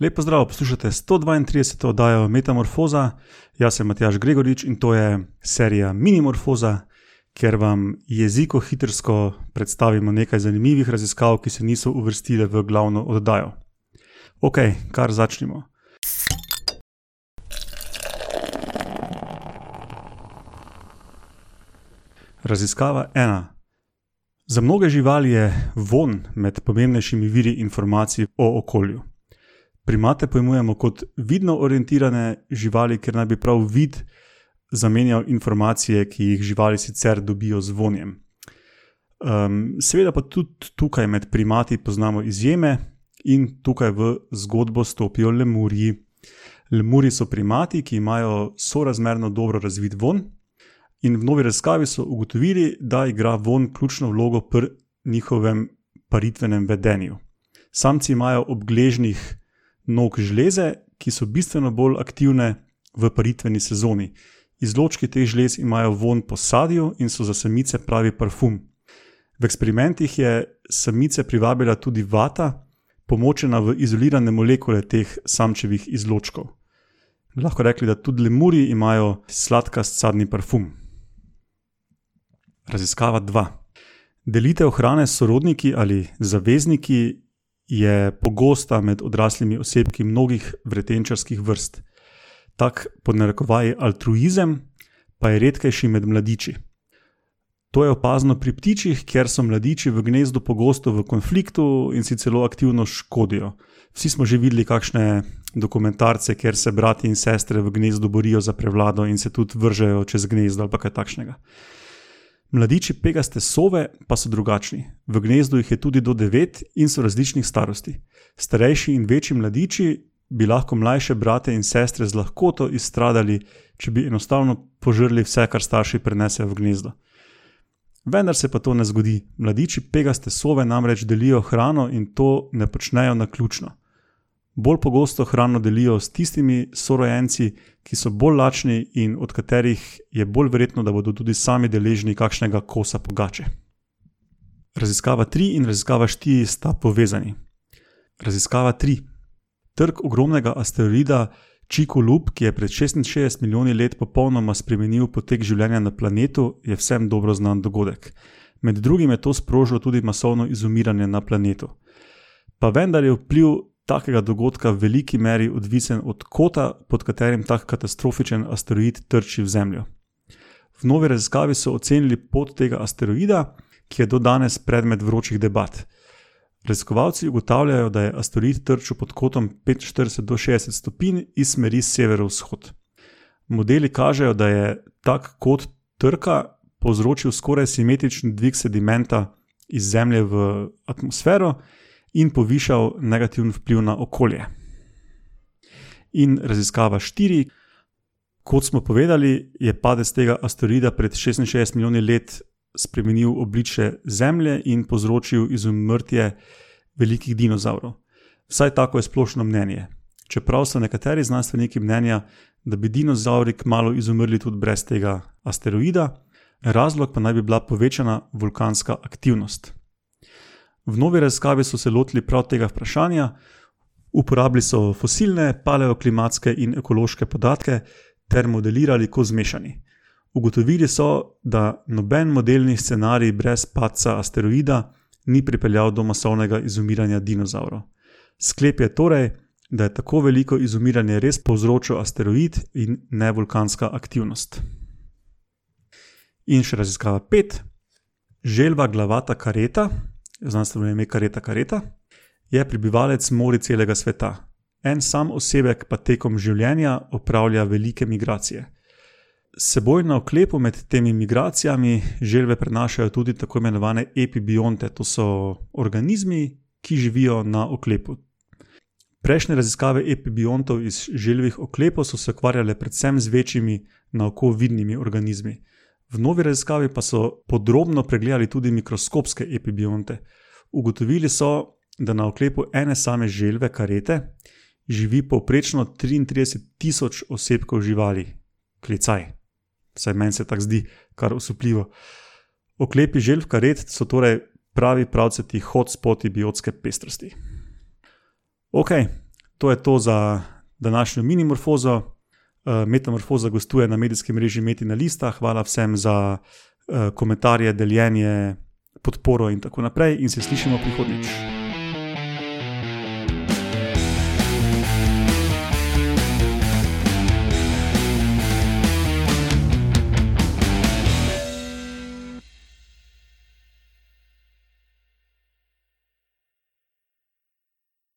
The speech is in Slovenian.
Lepo zdrav, poslušate 132. oddajo Metamorfoza. Jaz sem Matjaš Gregorič in to je serija Minimorfoza, kjer vam jeziko hitrsko predstavimo nekaj zanimivih raziskav, ki se niso uvrstile v glavno oddajo. Ok, kar začnimo. Raziskava ena. Za mnoge živali je von med pomembnejšimi viri informacij o okolju. Primate pojmujemo kot vidno orientirane živali, ker naj bi prav vid zamenjal informacije, ki jih živali sicer dobijo z vonjem. Um, seveda pa tudi tukaj med primati poznamo izjeme in tukaj v zgodbo stopijo lemurji. Lemurji so primati, ki imajo sorazmerno dobro razvit von, in v novi raziskavi so ugotovili, da igra von ključno vlogo pri njihovem paritvenem vedenju. Samci imajo ob gležnjih nog žleze, ki so bistveno bolj aktivne v paritveni sezoni. Izločki teh žlez imajo von po sadju in so za samice pravi parfum. V eksperimentih je samice privabila tudi vata, pomočena v izolirane molekule teh samčevih izločkov. Lahko rekli, da tudi lemuri imajo sladkast sadni parfum. Raziskava 2. Delitev hrane s sorodniki ali zavezniki je pogosta med odraslimi osebki mnogih vretenčarskih vrst. Tak podnarekovaj altruizem pa je redkejši med mladiči. To je opazno pri ptičih, ker so mladiči v gnezdu pogosto v konfliktu in si celo aktivno škodijo. Vsi smo že videli kakšne dokumentarce, kjer se brati in sestre v gnezdu borijo za prevlado in se tudi vržejo čez gnezdo ali kaj takšnega. Mladiči pegaste sove pa so drugačni. V gnezdu jih je tudi do devet in so različnih starosti. Starejši in večji mladiči bi lahko mlajše brate in sestre z lahkoto izstradali, če bi enostavno požrli vse, kar starši prenesejo v gnezdo. Vendar se pa to ne zgodi. Mladiči pegaste sove namreč delijo hrano in to ne počnejo na ključno bolj pogosto hrano delijo s tistimi sorojenci, ki so bolj lačni in od katerih je bolj verjetno, da bodo tudi sami deležni kakšnega kosa pogače. Raziskava 3 in raziskava 4 sta povezani. Raziskava 3. Trg ogromnega asteroida Čikulub, ki je pred 66 milijoni let popolnoma spremenil potek življenja na planetu, je vsem dobro znan dogodek. Med drugim je to sprožilo tudi masovno izumiranje na planetu. Pa vendar je vpliv takega dogodka v veliki meri odvisen od kota, pod katerim tak katastrofičen asteroid trči v Zemljo. V novi raziskavi so ocenili pot tega asteroida, ki je do danes predmet vročih debat. Raziskovalci ugotavljajo, da je asteroid trčil pod kotom 45 do 60 stopinj iz smeri severovzhod. Modeli kažejo, da je tak kot trka povzročil skoraj simetrični dvig sedimenta iz Zemlje v atmosfero in povišal negativen vpliv na okolje. In raziskava štiri, kot smo povedali, je padec tega asteroida pred 66 milijoni let spremenil obliče Zemlje in povzročil izumrtje velikih dinozavrov. Vsaj tako je splošno mnenje. Čeprav so nekateri znanstveniki mnenja, da bi dinozavri kmalo izumrli tudi brez tega asteroida, razlog pa naj bi bila povečana vulkanska aktivnost. V novi raziskavi so se lotili prav tega vprašanja, uporabili so fosilne, paleoklimatske in ekološke podatke ter modelirali kot zmešani. Ugotovili so, da noben modelni scenarij brez padca asteroida ni pripeljal do masovnega izumiranja dinozavrov. Sklep je torej, da je tako veliko izumiranje res povzročil asteroid in ne vulkanska aktivnost. In še raziskava pet. Želva glavata kareta, znanstveno ime Kareta Kareta, je prebivalec mori celega sveta. En sam osebek pa tekom življenja opravlja velike migracije. Seboj na oklepu med temi migracijami želve prenašajo tudi tako imenovane epibionte, to so organizmi, ki živijo na oklepu. Prejšnje raziskave epibiontov iz želvih oklepov so se ukvarjale predvsem z večjimi, na oko vidnimi organizmi. V novi raziskavi pa so podrobno pregledali tudi mikroskopske epibionte. Ugotovili so, da na oklepu ene same želve karete živi povprečno 33 tisoč osebkov živali, klicaj. Vsaj meni se tako zdi, kar osupljivo. Oklepi želv karet so torej pravi pravceti hotspoti biotske pestrosti. Ok, to je to za današnjo minimorfozo. Uh, Metamorfoza gostuje na medijskem mreži Metina Lista. Hvala vsem za uh, komentarje, deljenje, podporo in tako naprej. In se slišimo prihodnjič.